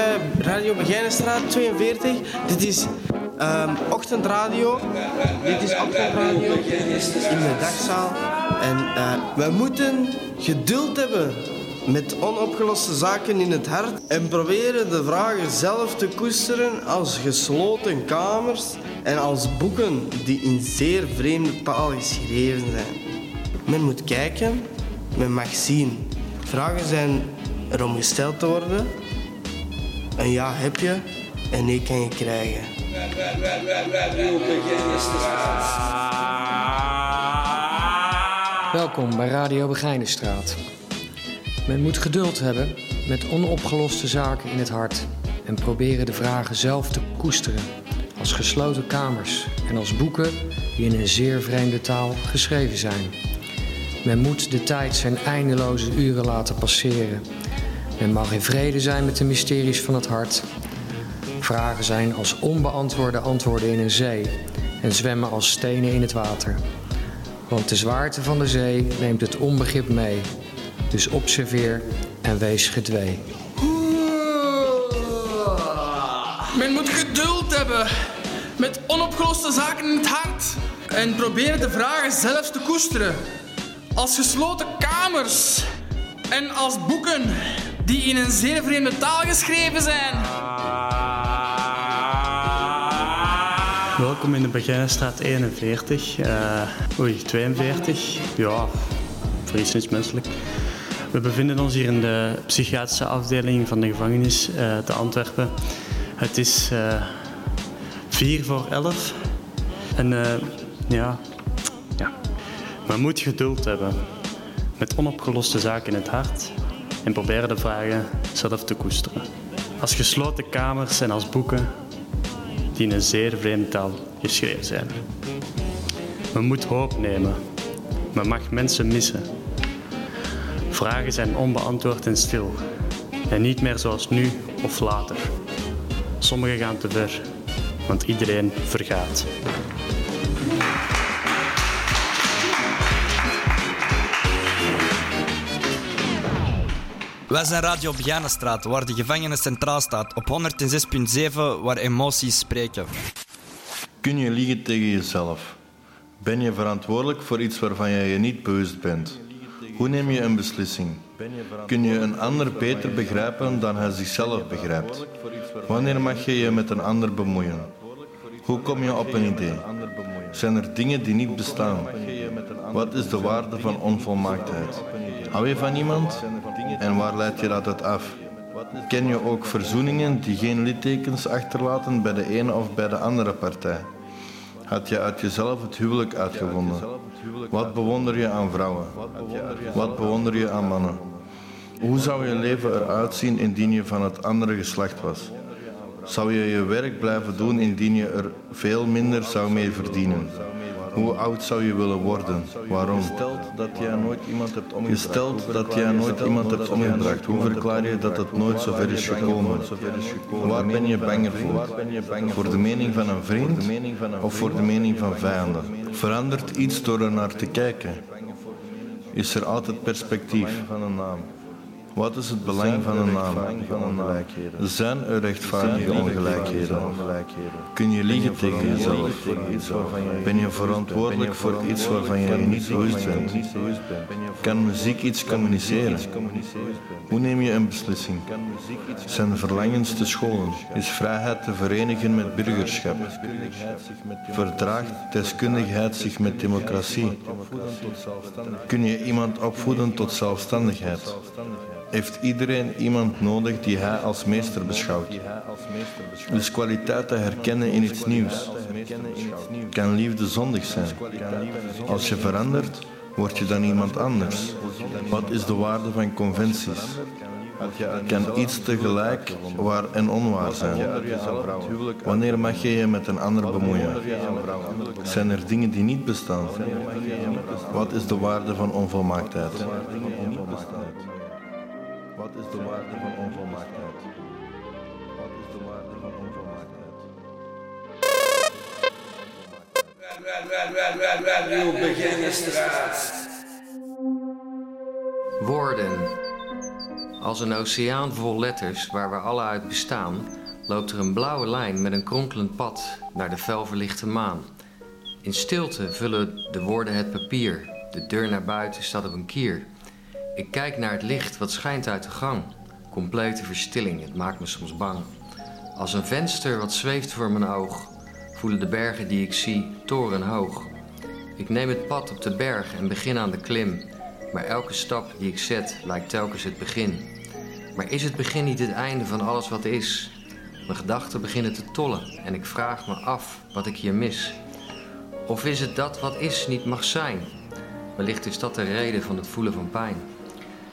bij Radio Begijnenstraat 42. Dit is ehm, ochtendradio. Dit is ochtendradio in de dagzaal. En uh, we moeten geduld hebben met onopgeloste zaken in het hart en proberen de vragen zelf te koesteren als gesloten kamers en als boeken die in zeer vreemde taal geschreven zijn. Men moet kijken, men mag zien. Vragen zijn er om gesteld te worden. Een ja heb je en nee kan je krijgen. Welkom bij Radio Begijnenstraat. Men moet geduld hebben met onopgeloste zaken in het hart en proberen de vragen zelf te koesteren als gesloten kamers en als boeken die in een zeer vreemde taal geschreven zijn. Men moet de tijd zijn eindeloze uren laten passeren. Men mag in vrede zijn met de mysteries van het hart. Vragen zijn als onbeantwoorde antwoorden in een zee en zwemmen als stenen in het water. Want de zwaarte van de zee neemt het onbegrip mee. Dus observeer en wees gedwee. Men moet geduld hebben met onopgeloste zaken in het hart en proberen de vragen zelfs te koesteren. Als gesloten kamers en als boeken die in een zeer vreemde taal geschreven zijn. Welkom in de Begijnenstraat 41. Uh, oei, 42. Ja, vreselijk menselijk. We bevinden ons hier in de psychiatrische afdeling van de gevangenis uh, te Antwerpen. Het is uh, vier voor elf. En ja, ja, men moet geduld hebben met onopgeloste zaken in het hart en proberen de vragen zelf te koesteren. Als gesloten kamers en als boeken die in een zeer vreemde taal geschreven zijn. Men moet hoop nemen. Men mag mensen missen. Vragen zijn onbeantwoord en stil. En niet meer zoals nu of later. Sommigen gaan te ver, want iedereen vergaat. Wij zijn Radio Begijnenstraat, waar de gevangenen centraal staat, op 106.7, waar emoties spreken. Kun je liegen tegen jezelf? Ben je verantwoordelijk voor iets waarvan je je niet bewust bent? Hoe neem je een beslissing? Kun je een ander beter begrijpen dan hij zichzelf begrijpt? Wanneer mag je je met een ander bemoeien? Hoe kom je op een idee? Zijn er dingen die niet bestaan? Wat is de waarde van onvolmaaktheid? Hou je van iemand? En waar leidt je dat uit af? Ken je ook verzoeningen die geen littekens achterlaten bij de ene of bij de andere partij? Had je uit jezelf het huwelijk uitgevonden? Wat bewonder je aan vrouwen? Wat bewonder je aan mannen? Hoe zou je leven eruit zien indien je van het andere geslacht was? Zou je je werk blijven doen indien je er veel minder zou mee verdienen? Hoe oud zou je willen worden? Waarom? Gesteld dat jij nooit iemand hebt omgebracht. Gesteld dat jij nooit iemand hebt omgebracht. Hoe verklaar je dat het nooit zo ver is gekomen? Waar ben je banger voor? Voor de mening van een vriend of voor de mening van vijanden? Verandert iets door er naar te kijken? Is er altijd perspectief? Wat is het belang van een naam? Zijn er rechtvaardige ongelijkheden? Kun je liegen tegen jezelf? Ben je verantwoordelijk voor iets waarvan je je niet bewust bent? Kan muziek iets communiceren? Hoe neem je een beslissing? Zijn verlangens te scholen? Is vrijheid te verenigen met burgerschap? Verdraagt deskundigheid zich met democratie? Kun je iemand opvoeden tot zelfstandigheid? Heeft iedereen iemand nodig die hij als meester beschouwt. Dus kwaliteit te herkennen in iets nieuws. Kan liefde zondig zijn? Als je verandert, word je dan iemand anders. Wat is de waarde van conventies? Kan iets tegelijk waar en onwaar zijn? Wanneer mag je je met een ander bemoeien? Zijn er dingen die niet bestaan? Wat is de waarde van onvolmaaktheid? Wat is de waarde van onvolmaaktheid? Wat is de waarde van onvolmaaktheid? Woorden. Als een oceaan vol letters waar we alle uit bestaan, loopt er een blauwe lijn met een kronkelend pad naar de felverlichte maan. In stilte vullen de woorden het papier. De deur naar buiten staat op een kier. Ik kijk naar het licht wat schijnt uit de gang. Complete verstilling, het maakt me soms bang. Als een venster wat zweeft voor mijn oog, voelen de bergen die ik zie torenhoog. Ik neem het pad op de berg en begin aan de klim. Maar elke stap die ik zet lijkt telkens het begin. Maar is het begin niet het einde van alles wat is? Mijn gedachten beginnen te tollen en ik vraag me af wat ik hier mis. Of is het dat wat is niet mag zijn? Wellicht is dat de reden van het voelen van pijn.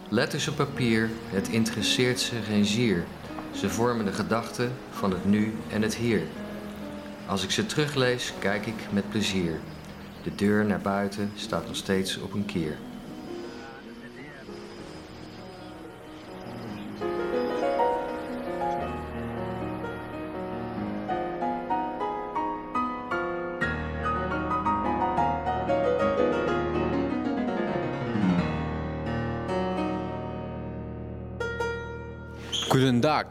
Letters op papier, het interesseert ze geen zier. Ze vormen de gedachten van het nu en het hier. Als ik ze teruglees, kijk ik met plezier. De deur naar buiten staat nog steeds op een kier.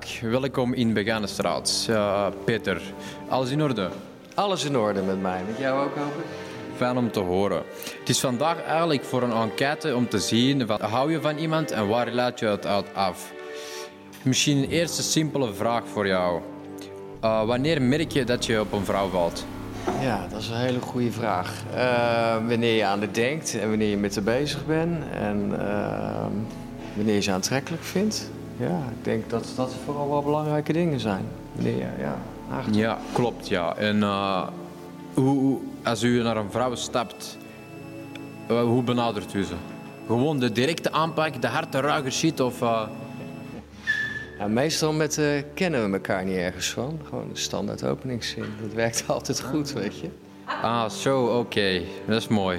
Welkom in Beganestraat. Uh, Peter, alles in orde? Alles in orde met mij, met jou ook hoop? Fijn om te horen. Het is vandaag eigenlijk voor een enquête om te zien wat hou je van iemand en waar laat je het uit af. Misschien een eerste simpele vraag voor jou. Uh, wanneer merk je dat je op een vrouw valt? Ja, dat is een hele goede vraag. Uh, wanneer je aan het denkt en wanneer je met haar bezig bent en wanneer je ze aantrekkelijk vindt. Ja, ik denk dat dat vooral wel belangrijke dingen zijn. Je, ja, ja, klopt, ja. En uh, hoe, als u naar een vrouw stapt, uh, hoe benadert u ze? Gewoon de directe aanpak, de harde ruiger shit of... Uh... Ja, meestal met, kennen we elkaar niet ergens van. Gewoon een standaard openingszin. Dat werkt altijd goed, weet je. Ah, zo, oké. Okay. Dat is mooi.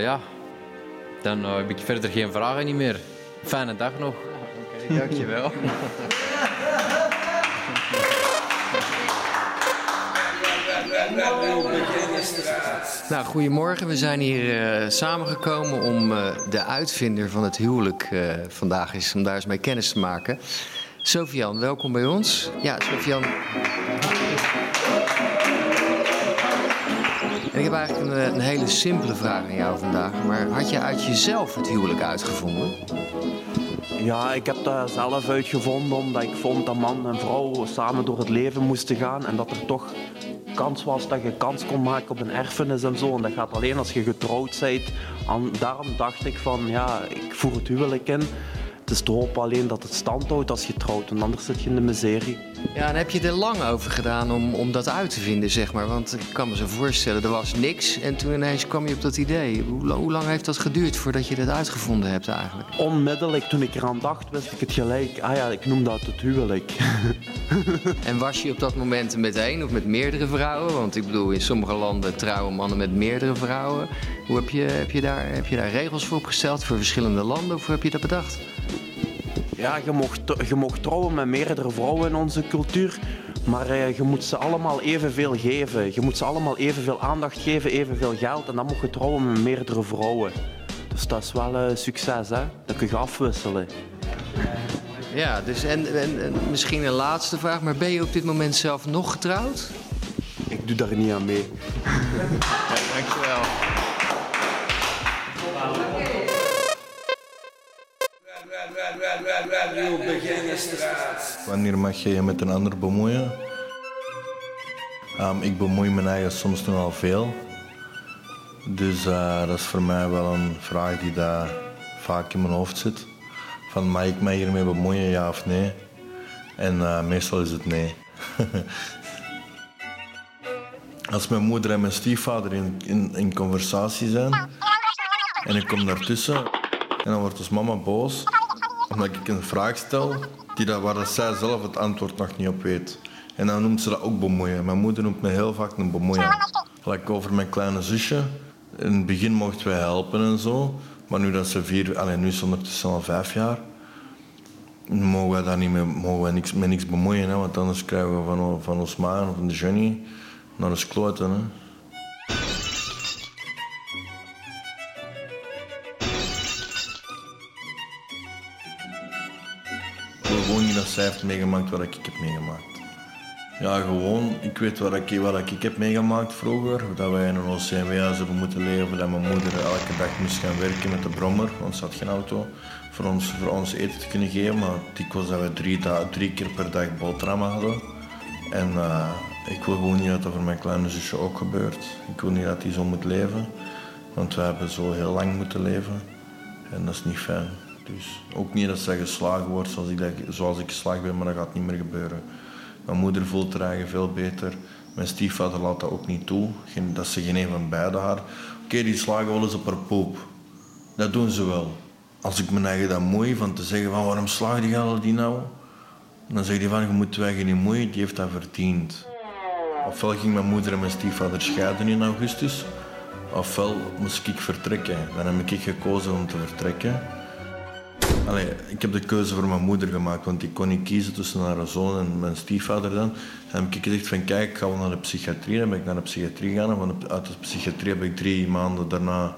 ja, dan heb ik verder geen vragen niet meer. Fijne dag nog. Dankjewel. Nou, goedemorgen. We zijn hier uh, samengekomen om uh, de uitvinder van het huwelijk uh, vandaag is, om daar eens mee kennis te maken. Sofian, welkom bij ons. Ja, Sofian. Ik heb eigenlijk een, een, hele simpele vraag aan jou vandaag. Maar had je uit jezelf het huwelijk uitgevonden? Ja, ik heb dat zelf uitgevonden omdat ik vond dat man en vrouw samen door het leven moesten gaan en dat er toch kans was dat je kans kon maken op een erfenis en zo. En dat gaat alleen als je getrouwd bent. En daarom dacht ik van, ja, ik voer het huwelijk in. Het is te hopen alleen dat het stand houdt als je trouwt, want anders zit je in de miserie. Ja, en heb je er lang over gedaan om, om dat uit te vinden, zeg maar? Want ik kan me zo voorstellen, er was niks en toen ineens kwam je op dat idee. Hoe, hoe lang heeft dat geduurd voordat je dat uitgevonden hebt eigenlijk? Onmiddellijk, toen ik eraan dacht, wist ik het gelijk. Ah ja, ik noem dat het huwelijk. en was je op dat moment met één of met meerdere vrouwen? Want ik bedoel, in sommige landen trouwen mannen met meerdere vrouwen. Hoe heb je, heb je, daar, heb je daar regels voor opgesteld voor verschillende landen of hoe heb je dat bedacht? Ja, je mocht, je mocht trouwen met meerdere vrouwen in onze cultuur. Maar eh, je moet ze allemaal evenveel geven. Je moet ze allemaal evenveel aandacht geven, evenveel geld. En dan mocht je trouwen met meerdere vrouwen. Dus dat is wel een succes, hè? Dat kun je afwisselen. Ja, dus en, en, misschien een laatste vraag. Maar ben je op dit moment zelf nog getrouwd? Ik doe daar niet aan mee. ja, dankjewel. Wanneer mag je je met een ander bemoeien? Um, ik bemoei me eigen soms nogal veel. Dus uh, dat is voor mij wel een vraag die daar vaak in mijn hoofd zit. Van mag ik mij hiermee bemoeien, ja of nee? En uh, meestal is het nee. Als mijn moeder en mijn stiefvader in, in, in conversatie zijn en ik kom daartussen en dan wordt ons mama boos omdat ik een vraag stel die dat, waar dat zij zelf het antwoord nog niet op weet. En dan noemt ze dat ook bemoeien. Mijn moeder noemt me heel vaak een bemoeien. Like over mijn kleine zusje. In het begin mochten wij helpen en zo. Maar nu dat ze vier, alleen nu is ze ondertussen al vijf jaar, mogen wij daar niet meer, mogen niks, niks bemoeien. Hè, want anders krijgen we van, van ons ma of van de Jenny naar de kloten. Hè. Zij heeft meegemaakt wat ik heb meegemaakt. Ja, gewoon, ik weet wat ik, wat ik heb meegemaakt vroeger. Dat wij in een OCMW-huis hebben moeten leven. Dat mijn moeder elke dag moest gaan werken met de brommer, want ze had geen auto. Voor ons, voor ons eten te kunnen geven. Maar was dat we drie, drie keer per dag boterhammen hadden. En uh, ik wil gewoon niet dat dat voor mijn kleine zusje ook gebeurt. Ik wil niet dat die zo moet leven. Want we hebben zo heel lang moeten leven. En dat is niet fijn. Dus ook niet dat zij geslagen wordt zoals ik, zoals ik geslagen ben, maar dat gaat niet meer gebeuren. Mijn moeder voelt er eigenlijk veel beter. Mijn stiefvader laat dat ook niet toe. dat ze geen een van beide haar. Oké, die slagen wel eens op haar poep. Dat doen ze wel. Als ik me eigen dat mooi van te zeggen van waarom slaag die die nou? Dan zeg je van je moet weg niet moeien, die heeft dat verdiend. Ofwel ging mijn moeder en mijn stiefvader scheiden in augustus, ofwel moest ik vertrekken. Dan heb ik gekozen om te vertrekken. Ik heb de keuze voor mijn moeder gemaakt, want ik kon niet kiezen tussen haar zoon en mijn stiefvader dan. En heb ik gezegd van kijk, gaan we naar de psychiatrie. Dan ben ik naar de psychiatrie gegaan. Want uit de psychiatrie heb ik drie maanden daarna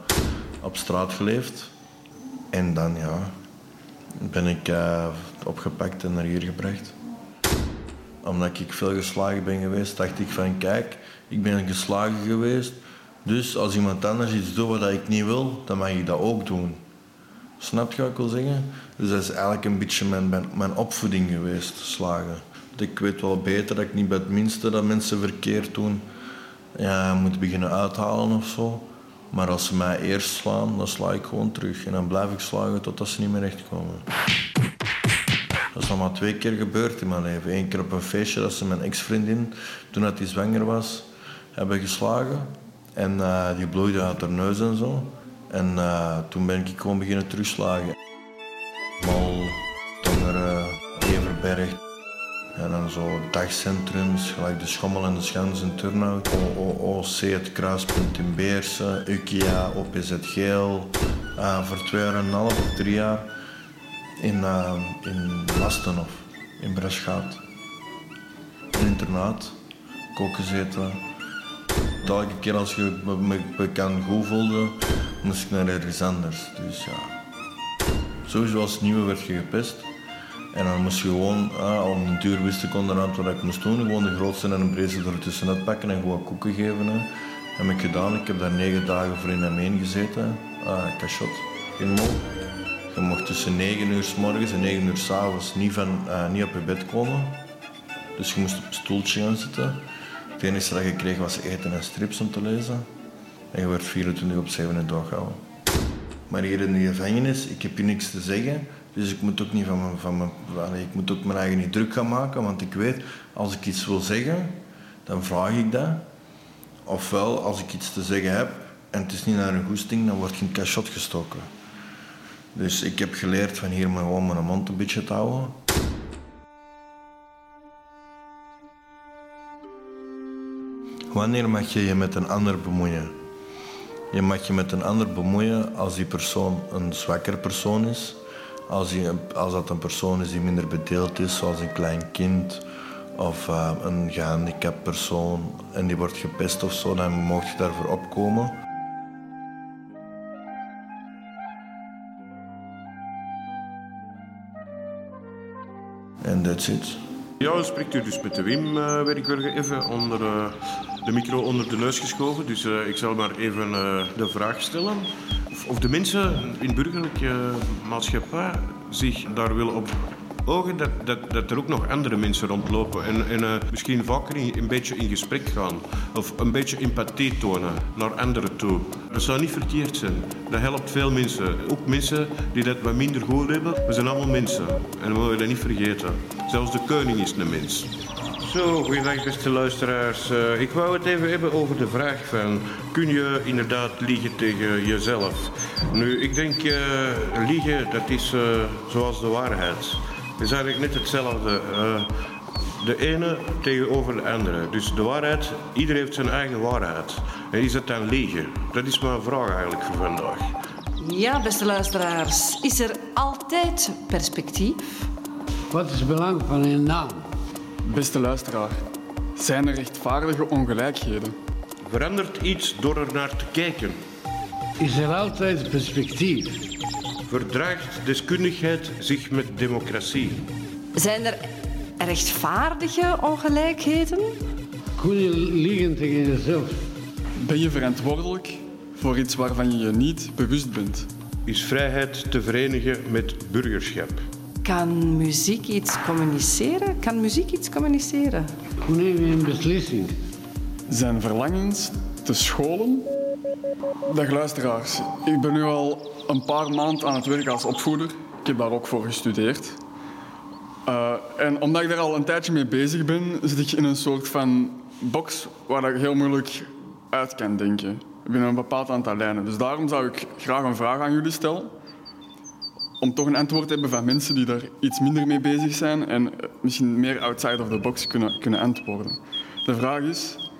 op straat geleefd. En dan ja, ben ik uh, opgepakt en naar hier gebracht. Omdat ik veel geslagen ben geweest, dacht ik van kijk, ik ben geslagen geweest. Dus als iemand anders iets doet wat ik niet wil, dan mag ik dat ook doen. Snap je wat ik wil zeggen? Dus dat is eigenlijk een beetje mijn, mijn, opvoeding geweest, slagen. Ik weet wel beter dat ik niet bij het minste dat mensen verkeerd doen ja, moet beginnen uithalen of zo. Maar als ze mij eerst slaan, dan sla ik gewoon terug. En dan blijf ik slagen totdat ze niet meer recht komen. Dat is nog maar twee keer gebeurd in mijn leven. Eén keer op een feestje dat ze mijn ex-vriendin, toen hij zwanger was, hebben geslagen. En uh, die bloeide uit haar neus en zo. En uh, toen ben ik gewoon beginnen terugslagen. Mal, Tongeren, Everberg. En dan zo dagcentrums, gelijk de Schommel en de Schans in Turnhout. OOC, het Kruispunt in Beersen. UKIA, OPZ Geel. Uh, voor twee jaar en een half of drie jaar in, uh, in Lastenhof, in Breschaat. Een internaat, koken gezeten. Elke keer als je me, me, kan goed voelde, moest ik naar ergens anders. Dus ja. Sowieso als nieuwe werd je gepest. En dan moest je gewoon, ah, om een duur wist ik onderhand wat ik moest doen. Gewoon de grootste en de breedste ertussenuit pakken en gewoon koeken geven. Hè. Heb ik gedaan. Ik heb daar negen dagen voor in hem gezeten. Ah, cachot, in Mol. Je mocht tussen 9 uur s morgens en 9 uur s avonds niet, van, uh, niet op je bed komen. Dus je moest op een stoeltje gaan zitten. Het enige dat je kreeg was eten en strips om te lezen. En je werd 24 op 7 in doorgehouden. Maar hier in de gevangenis, ik heb hier niks te zeggen. Dus ik moet ook niet van mijn, van mijn, ik moet ook mijn eigen niet druk gaan maken. Want ik weet, als ik iets wil zeggen, dan vraag ik dat. Ofwel, als ik iets te zeggen heb en het is niet naar een goesting, dan word je in cachot gestoken. Dus ik heb geleerd van hier maar gewoon mijn mond een beetje te houden. Wanneer mag je je met een ander bemoeien? Je mag je met een ander bemoeien als die persoon een zwakker persoon is. Als, als dat een persoon is die minder bedeeld is, zoals een klein kind of uh, een gehandicapt persoon en die wordt gepest of zo, dan mag je daarvoor opkomen. En that's it. Ja, spreekt u dus met de Wim, uh, werd ik weer even onder uh, de micro onder de neus geschoven. Dus uh, ik zal maar even de vraag stellen. Of, of, de mensen in burgerlijke maatschappij zich daar willen op ogen dat, dat, dat er ook nog andere mensen rondlopen. En, en uh, misschien vaker in, een beetje in gesprek gaan. Of een beetje empathie tonen naar anderen toe. Dat zou niet verkeerd zijn. Dat helpt veel mensen. Ook mensen die dat wat minder goed hebben. We zijn allemaal mensen. En we mogen dat niet vergeten. Zelfs de koning is een mens. Zo, goedendag beste luisteraars. Uh, ik wou het even hebben over de vraag van... kun je inderdaad liegen tegen jezelf? Nu, ik denk, uh, liegen, dat is zoals de waarheid. Het is eigenlijk net hetzelfde. Uh, de ene tegenover de andere. Dus de waarheid, iedereen heeft zijn eigen waarheid. En is het dan liegen? Dat is mijn vraag eigenlijk voor vandaag. Ja, beste luisteraars. Is er altijd perspectief? Wat is het belang van een naam? Beste luisteraar, zijn er rechtvaardige ongelijkheden? Verandert iets door er naar te kijken? Is er altijd perspectief? Verdraagt deskundigheid zich met democratie? Zijn er rechtvaardige ongelijkheden? Kun je liegen tegen jezelf? Ben je verantwoordelijk voor iets waarvan je je niet bewust bent? Is vrijheid te verenigen met burgerschap? Kan muziek iets communiceren? Kan muziek iets communiceren? Hoe neem je een beslissing? Zijn verlangens te scholen? Dag luisteraars, ik ben nu al een paar maanden aan het werk als opvoeder. Ik heb daar ook voor gestudeerd. Uh, en omdat ik daar al een tijdje mee bezig ben, zit ik in een soort van box waar ik heel moeilijk uit kan denken. Binnen een bepaald aantal lijnen. Dus daarom zou ik graag een vraag aan jullie stellen. Om toch een antwoord te hebben van mensen die daar iets minder mee bezig zijn en misschien meer outside of the box kunnen, kunnen antwoorden. De vraag is,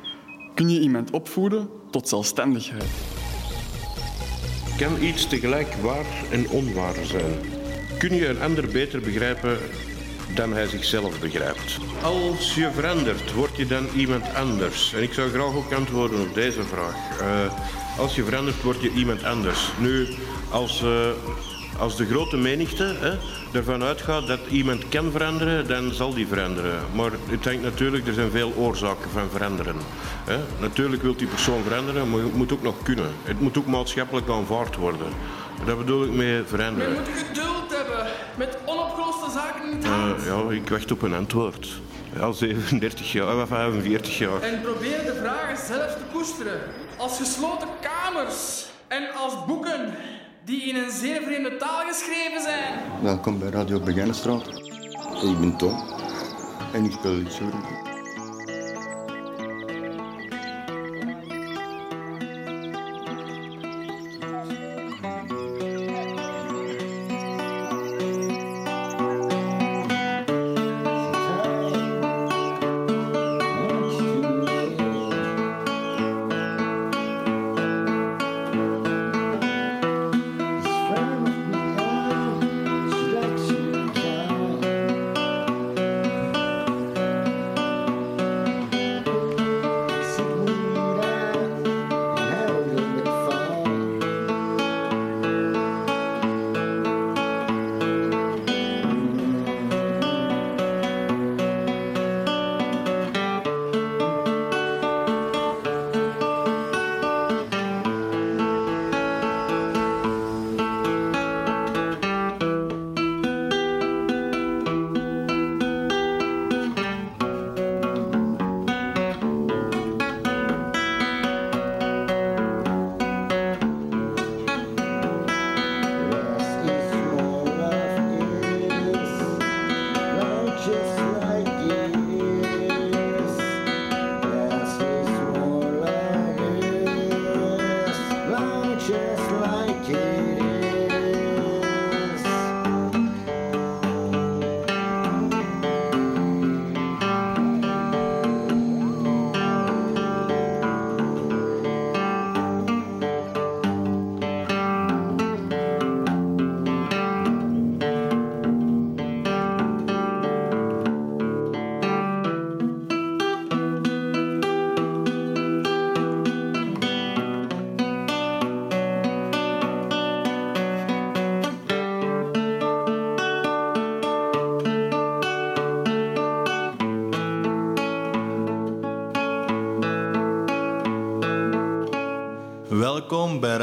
kun je iemand opvoeden tot zelfstandigheid? Kan iets tegelijk waar en onwaar zijn? Kun je een ander beter begrijpen dan hij zichzelf begrijpt? Als je verandert, word je dan iemand anders? En ik zou graag ook antwoorden op deze vraag. Uh, als je verandert, word je iemand anders. Nu, als, uh, als de grote menigte hè, ervan uitgaat dat iemand kan veranderen, dan zal die veranderen. Maar het hangt natuurlijk, er zijn veel oorzaken van veranderen. Hè. Natuurlijk wil die persoon veranderen, maar het moet ook nog kunnen. Het moet ook maatschappelijk aanvaard worden. Dat bedoel ik mee veranderen. We moeten geduld hebben met onopgeloste zaken in het hart. Uh, ja, ik wacht op een antwoord. Ja, 37 jaar, 45 jaar. En probeer de vragen zelf te koesteren. Als gesloten kamers en als boeken die in een zeer vreemde taal geschreven zijn. Welkom bij Radio Begijnenstraat. Ik ben Tom en ik speel liedje.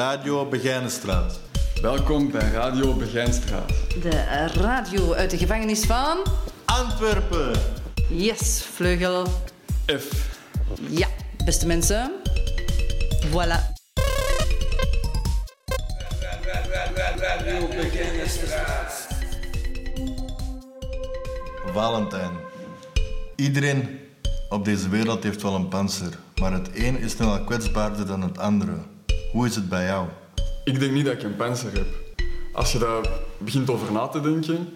Radio Begijnenstraat. Welkom bij Radio Begijnstraat. De radio uit de gevangenis van... Antwerpen. Yes, vleugel. F. Ja, beste mensen. Voilà. Radio Begijnenstraat. Valentijn. Iedereen op deze wereld heeft wel een panzer, maar het een is snel kwetsbaarder dan het andere. Hoe is het bij jou? Ik denk niet dat ik een panzer heb. Als je daar begint over na te denken,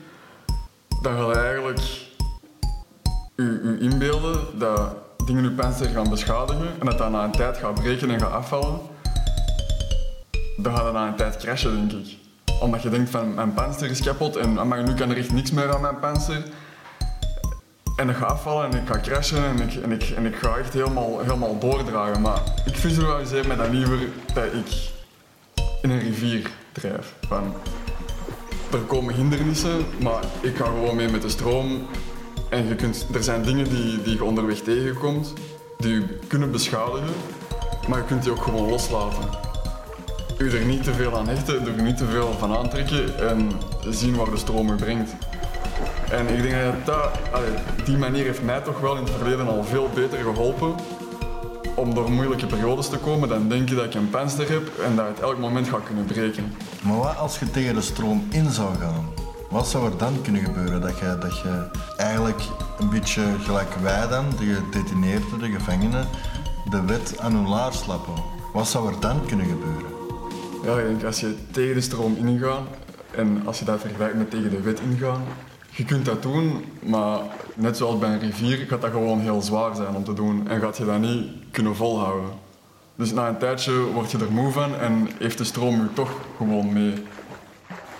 dan ga je eigenlijk je, inbeelden dat dingen je panzer gaan beschadigen en dat dat na een tijd gaat breken en gaat afvallen. Dan gaat dat na een tijd crashen, denk ik. Omdat je denkt van mijn panzer is kapot en nu kan er echt niks meer aan mijn panzer. En dat gaat afvallen en ik ga crashen en ik, en ik, en ik ga echt helemaal, helemaal doordragen. Maar ik visualiseer me dan liever dat ik in een rivier drijf. Van er komen hindernissen, maar ik ga gewoon mee met de stroom. En je kunt, er zijn dingen die, die je onderweg tegenkomt, die je kunnen beschadigen, maar je kunt die ook gewoon loslaten. U er niet te veel aan hechten, er niet te veel van aantrekken en zien waar de stroom u brengt. En ik denk dat, dat allee, die manier heeft mij toch wel in het verleden al veel beter geholpen om door moeilijke periodes te komen, dan denk je dat ik een panster heb en dat het elk moment gaat kunnen breken. Maar wat als je tegen de stroom in zou gaan? Wat zou er dan kunnen gebeuren? Dat je, dat je eigenlijk een beetje gelijk wij dan, de gedetineerden, de gevangenen, de wet aan hun laars lappen. Wat zou er dan kunnen gebeuren? Ja, ik denk als je tegen de stroom ingaat en als je dat vergelijkt met tegen de wet ingaan, je kunt dat doen, maar net zoals bij een rivier gaat dat gewoon heel zwaar zijn om te doen en gaat je dat niet kunnen volhouden. Dus na een tijdje word je er moe van en heeft de stroom je toch gewoon mee.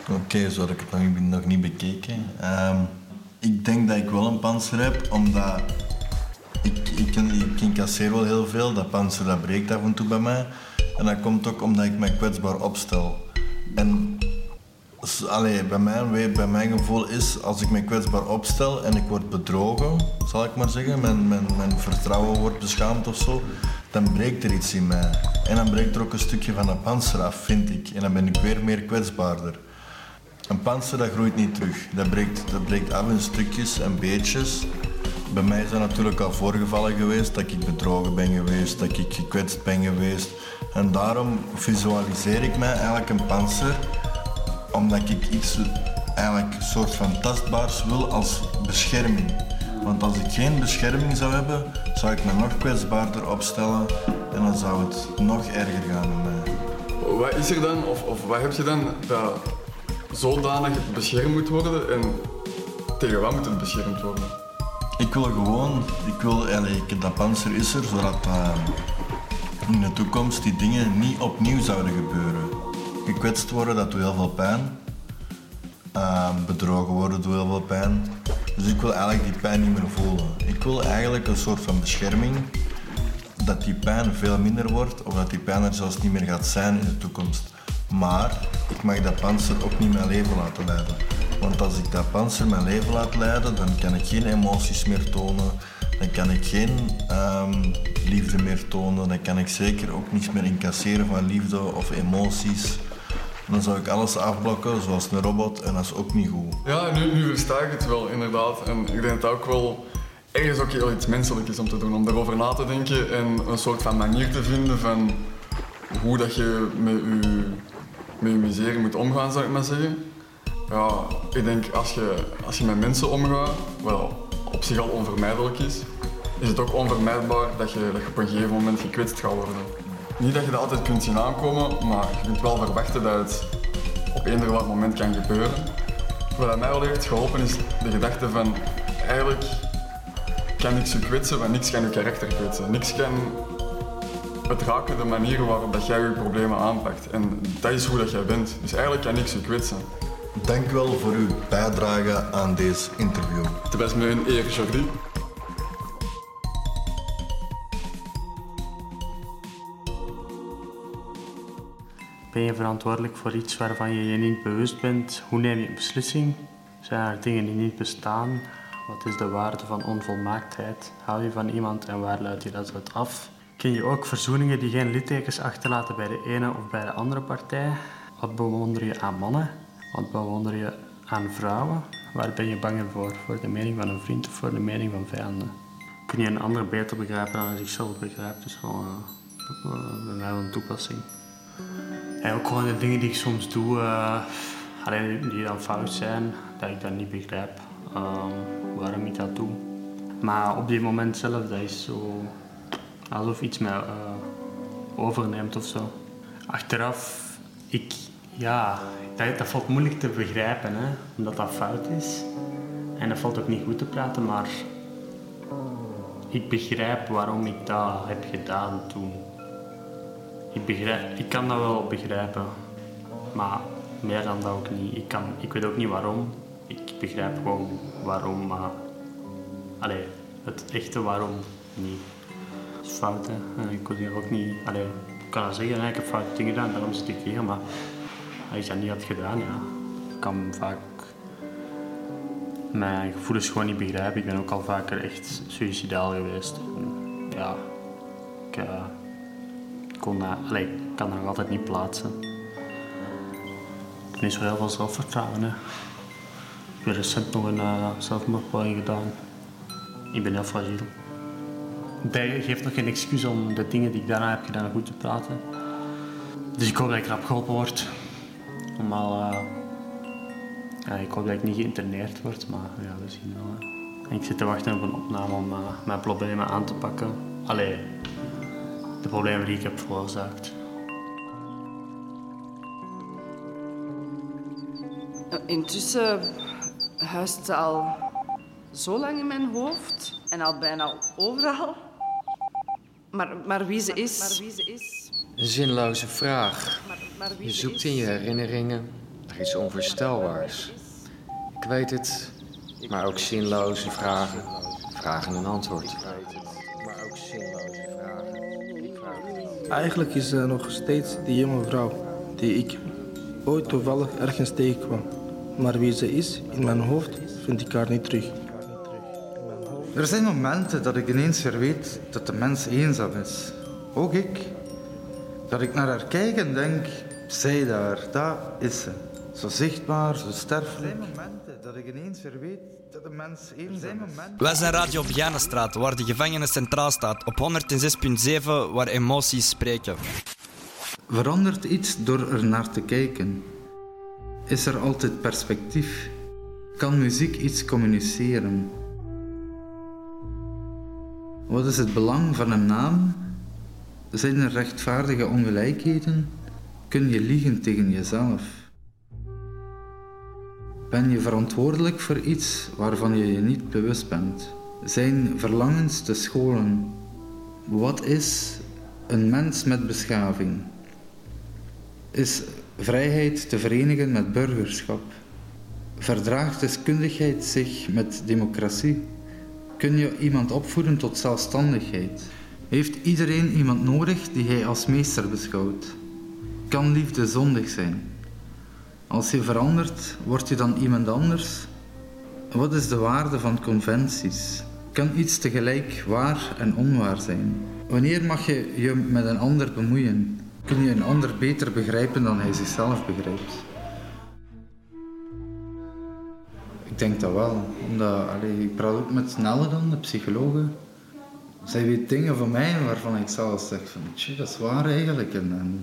Oké, zo had ik het nog, niet- bekeken. Ehm, ik denk dat ik wel een panzer heb, omdat ik, ik, ik incasseer wel heel veel. Dat panzer dat breekt af en toe bij mij. En dat komt ook omdat ik mij kwetsbaar opstel. En allee, bij, mijn, bij mijn gevoel is, als ik mij kwetsbaar opstel en ik word bedrogen, zal ik maar zeggen, mijn, mijn, mijn vertrouwen wordt beschaamd of zo, dan breekt er iets in mij. En dan breekt er ook een stukje van dat panzer af, vind ik. En dan ben ik weer meer kwetsbaarder. Een panzer dat groeit niet terug. Dat breekt, dat breekt af in stukjes en beetjes. Bij mij dat natuurlijk al voorgevallen geweest dat ik bedrogen ben geweest, dat ik gekwetst ben geweest. En daarom visualiseer ik mij eigenlijk een panzer, omdat ik iets eigenlijk een soort van tastbaars wil als bescherming. Want als ik geen bescherming zou hebben, zou ik me nog kwetsbaarder opstellen en dan zou het nog erger gaan met mij. Wat is er dan, of, of wat heb je dan dat zodanig beschermd moet worden en tegen wat moet het beschermd worden? Ik wil gewoon, ik wil eigenlijk, dat panzer is er, zodat eh, in de toekomst die dingen niet opnieuw zouden gebeuren. Gekwetst worden, dat doet heel veel pijn. Eh, bedrogen worden doet heel veel pijn. Dus ik wil eigenlijk die pijn niet meer voelen. Ik wil eigenlijk een soort van bescherming, dat die pijn veel minder wordt, of dat die pijn er zelfs niet meer gaat zijn in de toekomst. Maar ik mag dat panzer ook niet mijn leven laten leiden. Want als ik dat panzer mijn leven laat leiden, dan kan ik geen emoties meer tonen. Dan kan ik geen ehm, liefde meer tonen. Dan kan ik zeker ook niets meer incasseren van liefde of emoties. Dan zou ik alles afblokken zoals een robot en dat is ook niet goed. Ja, nu, nu versta ik het wel, inderdaad. En ik denk dat ook wel ergens ook heel iets menselijk is om te doen. Om daarover na te denken en een soort van manier te vinden van hoe dat je met je, met je moet omgaan, zou ik maar zeggen. Ja, ik denk als je, als je met mensen omgaat, wat op zich al onvermijdelijk is, is het ook onvermijdbaar dat je op een gegeven moment gekwetst gaat worden. Niet dat je dat altijd kunt zien aankomen, maar je kunt wel verwachten dat het op eender welk moment kan gebeuren. Wat mij wel heeft geholpen is de gedachte van eigenlijk kan niks je kwetsen, want niks kan je karakter kwetsen. Niks kan het raken de manier waarop dat jij je problemen aanpakt. En dat is hoe dat jij bent. Dus eigenlijk kan niks je kwetsen. Dank u wel voor uw bijdrage aan deze interview. Het was me een eer, Jordi. Ben je verantwoordelijk voor iets waarvan je je niet bewust bent? Hoe neem je een beslissing? Zijn er dingen die niet bestaan? Wat is de waarde van onvolmaaktheid? Hou je van iemand en waar luid je dat uit af? Ken je ook verzoeningen die geen littekens achterlaten bij de ene of bij de andere partij? Wat bewonder je aan mannen? Wat bewonder je aan vrouwen? Waar ben je bang voor? Voor de mening van een vriend of voor de mening van vijanden? Kun je een ander beter begrijpen dan hij zichzelf begrijpt? is gewoon bij mij wel een toepassing. Ook gewoon de dingen die ik soms doe, eh, alleen die dan fout zijn, dat ik dat niet begrijp ehm, waarom ik dat doe. Maar op die moment zelf, dat is zo alsof iets mij eh, overneemt of zo. Achteraf, ik, ja, dat, dat valt moeilijk te begrijpen, hè, omdat dat fout is. En dat valt ook niet goed te praten, maar ik begrijp waarom ik dat heb gedaan toen. Ik, ik kan dat wel begrijpen, maar meer dan dat ook niet. Ik, kan, ik weet ook niet waarom. Ik begrijp gewoon waarom, maar allee, het echte waarom niet. Dat is fout, hè. En ik kon hier ook niet... Allee, ik kan wel zeggen, ik heb foute dingen gedaan, daarom zit ik hier, maar als ik dat niet had gedaan, ja, kan vaak mijn gevoelens gewoon niet begrijpen. Ik ben ook al vaker echt suicidaal geweest. Ja, ik, uh, ik kan dat nog altijd niet plaatsen. Ik heb niet zo heel veel zelfvertrouwen. Hè. Ik heb recent nog een uh, zelfmoordpoging gedaan. Ik ben heel fragiel. Dat geeft nog geen excuus om de dingen die ik daarna heb gedaan goed te praten. Dus ik hoop dat ik rap geholpen word. Normaal, uh, ik hoop dat ik niet geïnterneerd word, maar ja, we zien wel. Ik zit te wachten op een opname om uh, mijn problemen aan te pakken. Allee, problemen die ik heb veroorzaakt. Intussen huist het al zo lang in mijn hoofd en al bijna overal. Maar, maar wie ze is. Maar wie ze is. Een zinloze vraag. Je zoekt in je herinneringen naar iets onvoorstelbaars. Ik weet het, maar ook zinloze vragen vragen een antwoord. Eigenlijk is er nog steeds die jonge vrouw die ik ooit toevallig ergens tegenkwam. Maar wie ze is, in mijn hoofd, vind ik haar niet terug. Er zijn momenten dat ik ineens weer weet dat de mens eenzaam is. Ook ik. Dat ik naar haar kijk en denk, zij daar, daar is ze. Zo zichtbaar, zo sterfelijk. Er zijn momenten dat ik ineens weer weet dat de mens eenzaam is. Wij zijn Radio Vianenstraat, waar de gevangenis centraal staat. Op 106.7, waar emoties spreken. Verandert iets door er naar te kijken? Is er altijd perspectief? Kan muziek iets communiceren? Wat is het belang van een naam? Zijn er rechtvaardige ongelijkheden? Kun je liegen tegen jezelf? Ben je verantwoordelijk voor iets waarvan je je niet bewust bent? Zijn verlangens te scholen? Wat is een mens met beschaving? Is vrijheid te verenigen met burgerschap? Verdraagt deskundigheid zich met democratie? Kun je iemand opvoeden tot zelfstandigheid? Heeft iedereen iemand nodig die hij als meester beschouwt? Kan liefde zondig zijn? Als je verandert, word je dan iemand anders? Wat is de waarde van conventies? Kan iets tegelijk waar en onwaar zijn? Wanneer mag je je met een ander bemoeien? Kun je een ander beter begrijpen dan hij zichzelf begrijpt? Ik denk dat wel. Omdat, ik praat ook met Nelle dan, de psychologe. Zij weet dingen van mij waarvan ik zelf zeg van, dat is waar eigenlijk. En,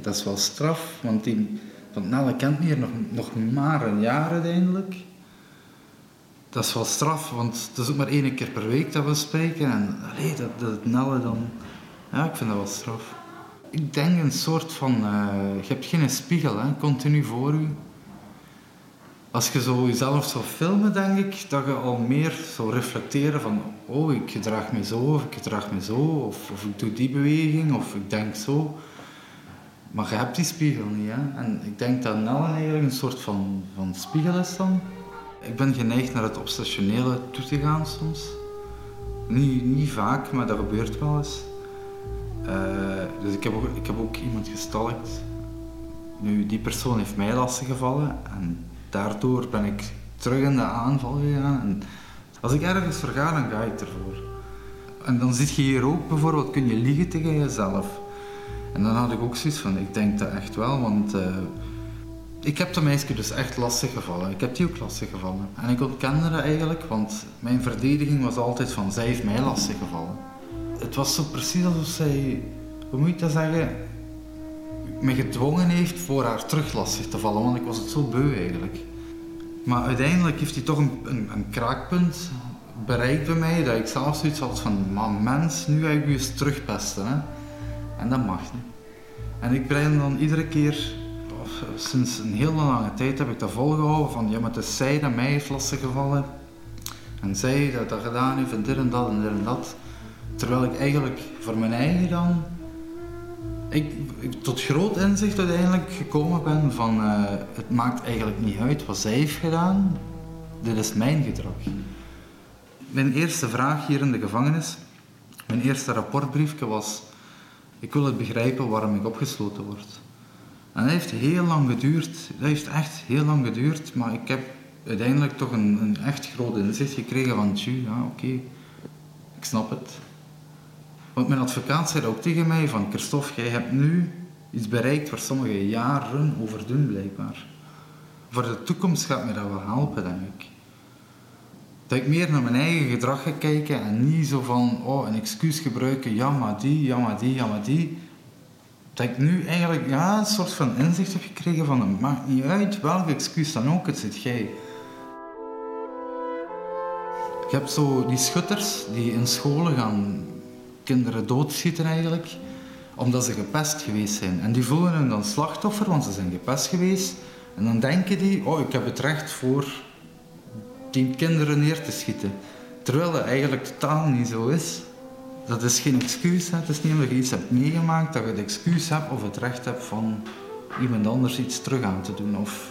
dat is wel straf, want die, want Nelle kent me hier nog, nog maar een jaar uiteindelijk. Dat is wel straf, want het is ook maar één keer per week dat we spreken. En allee, dat, dat Nelle dan... Ja, ik vind dat wel straf. Ik denk een soort van... Uh, je hebt geen spiegel, hè, continu voor u. Als je zo jezelf zou filmen, denk ik, dat je al meer zou reflecteren van... Oh, ik gedraag me zo, of ik gedraag me zo, of, of ik doe die beweging, of ik denk zo. Maar je hebt die spiegel niet, hè. En ik denk dat Nellen eigenlijk een soort van, van spiegel is dan. Ik ben geneigd naar het obsessionele toe te gaan soms. Niet, niet vaak, maar dat gebeurt wel eens. Uh, dus ik heb, ook, ik heb ook iemand gestalkt. Nu, die persoon heeft mij lastiggevallen en daardoor ben ik terug in de aanval gegaan. En als ik ergens verga, dan ga ik ervoor. En dan zit je hier ook bijvoorbeeld, kun je liegen tegen jezelf. En dan had ik ook zoiets van, ik denk dat echt wel, want uh, ik heb de meisje dus echt lastig gevallen. Ik heb die ook lastig gevallen. En ik ontkende dat eigenlijk, want mijn verdediging was altijd van, zij heeft mij lastig gevallen. Het was zo precies alsof zij, hoe moet je dat zeggen, me gedwongen heeft voor haar terug lastig te vallen, want ik was het zo beu eigenlijk. Maar uiteindelijk heeft hij toch een, een, een kraakpunt bereikt bij mij, dat ik zelf zoiets had van, man mens, nu ga ik je eens terugpesten. Hè? En dat mag niet. En ik breng dan iedere keer, of sinds een hele lange tijd heb ik dat volgehouden van, ja maar het is zij dat mij heeft lastiggevallen. En zij dat dat gedaan heeft en dit en dat en dit en dat. Terwijl ik eigenlijk voor mijn eigen dan ik, tot groot inzicht uiteindelijk gekomen ben van uh, het maakt eigenlijk niet uit wat zij heeft gedaan, dit is mijn gedrag. Mijn eerste vraag hier in de gevangenis, mijn eerste rapportbriefje was, ik wil het begrijpen waarom ik opgesloten word. En dat heeft heel lang geduurd. Dat heeft echt heel lang geduurd. Maar ik heb uiteindelijk toch een, een echt groot inzicht gekregen van, tju, ja oké, ik snap het. Want mijn advocaat zei ook tegen mij van, Christophe, jij hebt nu iets bereikt waar sommige jaren over doen blijkbaar. Voor de toekomst gaat me dat wel helpen, denk ik. Dat ik meer naar mijn eigen gedrag ga kijken en niet zo van, oh, een excuus gebruiken, ja maar die, ja maar die, ja maar die. Dat ik nu eigenlijk ja, een soort van inzicht heb gekregen van, het maakt niet uit welk excuus dan ook, het zit jij. Je hebt zo die schutters die in scholen gaan kinderen doodschieten eigenlijk, omdat ze gepest geweest zijn. En die voelen hun dan slachtoffer, want ze zijn gepest geweest. En dan denken die, oh ik heb het recht voor kinderen neer te schieten. Terwijl dat eigenlijk totaal niet zo is. Dat is geen excuus. Hè. Het is niet omdat je iets hebt meegemaakt dat je het excuus hebt of het recht hebt van iemand anders iets terug aan te doen. Of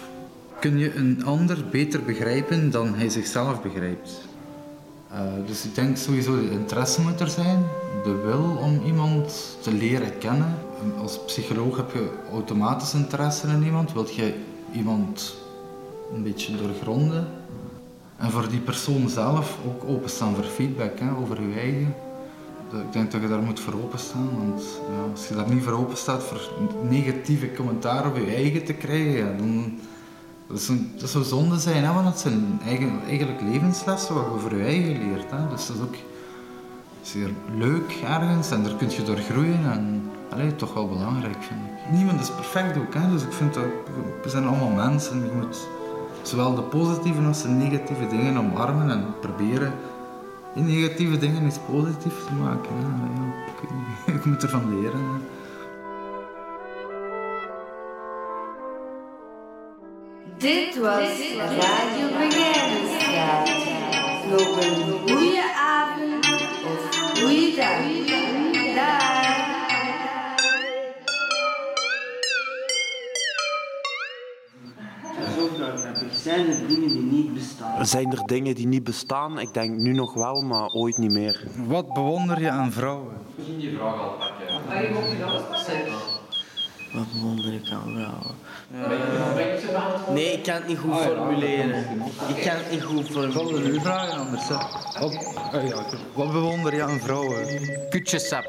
kun je een ander beter begrijpen dan hij zichzelf begrijpt. Uh, dus ik denk sowieso de interesse moet er zijn, de wil om iemand te leren kennen. Als psycholoog heb je automatisch interesse in iemand. Wilt je iemand een beetje doorgronden? En voor die persoon zelf ook openstaan voor feedback hè, over je eigen. Ik denk dat je daar moet voor openstaan, want ja, als je daar niet voor openstaat voor negatieve commentaar over je eigen te krijgen, dan dat, is een, dat zou zonde zijn, hè, want het zijn eigen, eigenlijk levenslessen wat je voor je eigen leert. Hè. Dus dat is ook zeer leuk ergens en daar kun je door groeien en allee, toch wel belangrijk vind ik. Niemand is perfect ook, hè, dus ik vind dat we zijn allemaal mensen. Je moet zowel de positieve als de negatieve dingen omarmen en proberen die negatieve dingen iets positiefs te maken. Hè. Ja, ik, moet ervan leren. Dit was Radio Begijnenstraat. Nog een goede avond of goede. Dag. Zijn er dingen die niet bestaan? Zijn er dingen die niet bestaan? Ik denk nu nog wel, maar ooit niet meer. Wat bewonder je aan vrouwen? Misschien die vraag al pakken. Wat bewonder ik aan vrouwen? Uh, nee, ik kan het niet goed formuleren. Ik kan het niet goed formuleren. Ik vragen anders. Wat, uh, ja, wat bewonder je aan vrouwen? Kutjesap.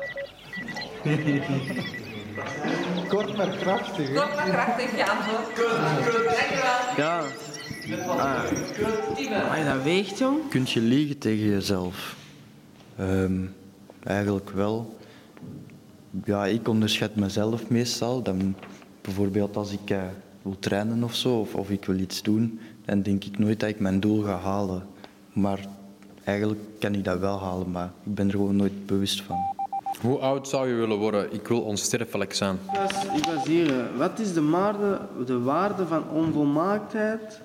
Kort maar krachtig. Kort maar krachtig, ja. Dankjewel. Ja. Ah. Maar dat weegt, jong. Kunt je liegen tegen jezelf? Um, eigenlijk wel. Ja, ik onderschat mezelf meestal. Dan, bijvoorbeeld als ik uh, wil trainen of zo, of, of ik wil iets doen, dan denk ik nooit dat ik mijn doel ga halen. Maar eigenlijk kan ik dat wel halen, maar ik ben er gewoon nooit bewust van. Hoe oud zou je willen worden? Ik wil onsterfelijk zijn. Ik was hier. Wat is de waarde, de waarde van onvolmaaktheid?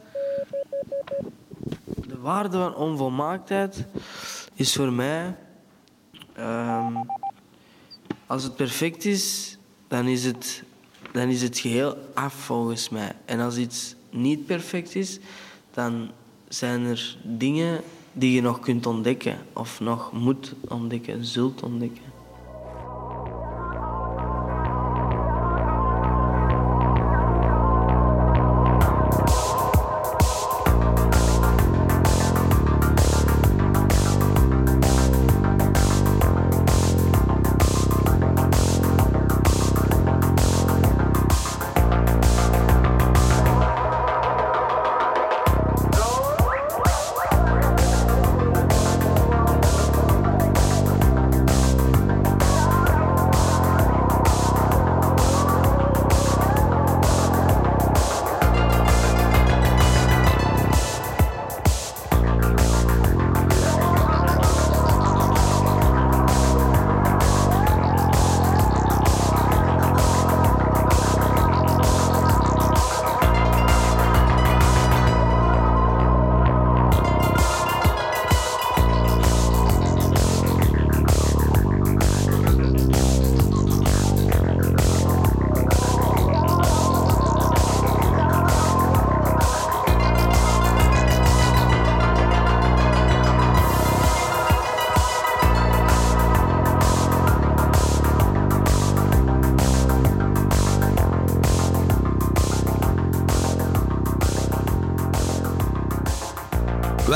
De waarde van onvolmaaktheid is voor mij... Um, als het perfect is, dan is het, dan is het geheel af volgens mij. En als iets niet perfect is, dan zijn er dingen die je nog kunt ontdekken of nog moet ontdekken, zult ontdekken.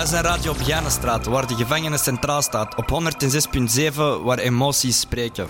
Wij zijn Radio Begijnenstraat, waar de gevangenis centraal staat. Op 106.7, waar emoties spreken.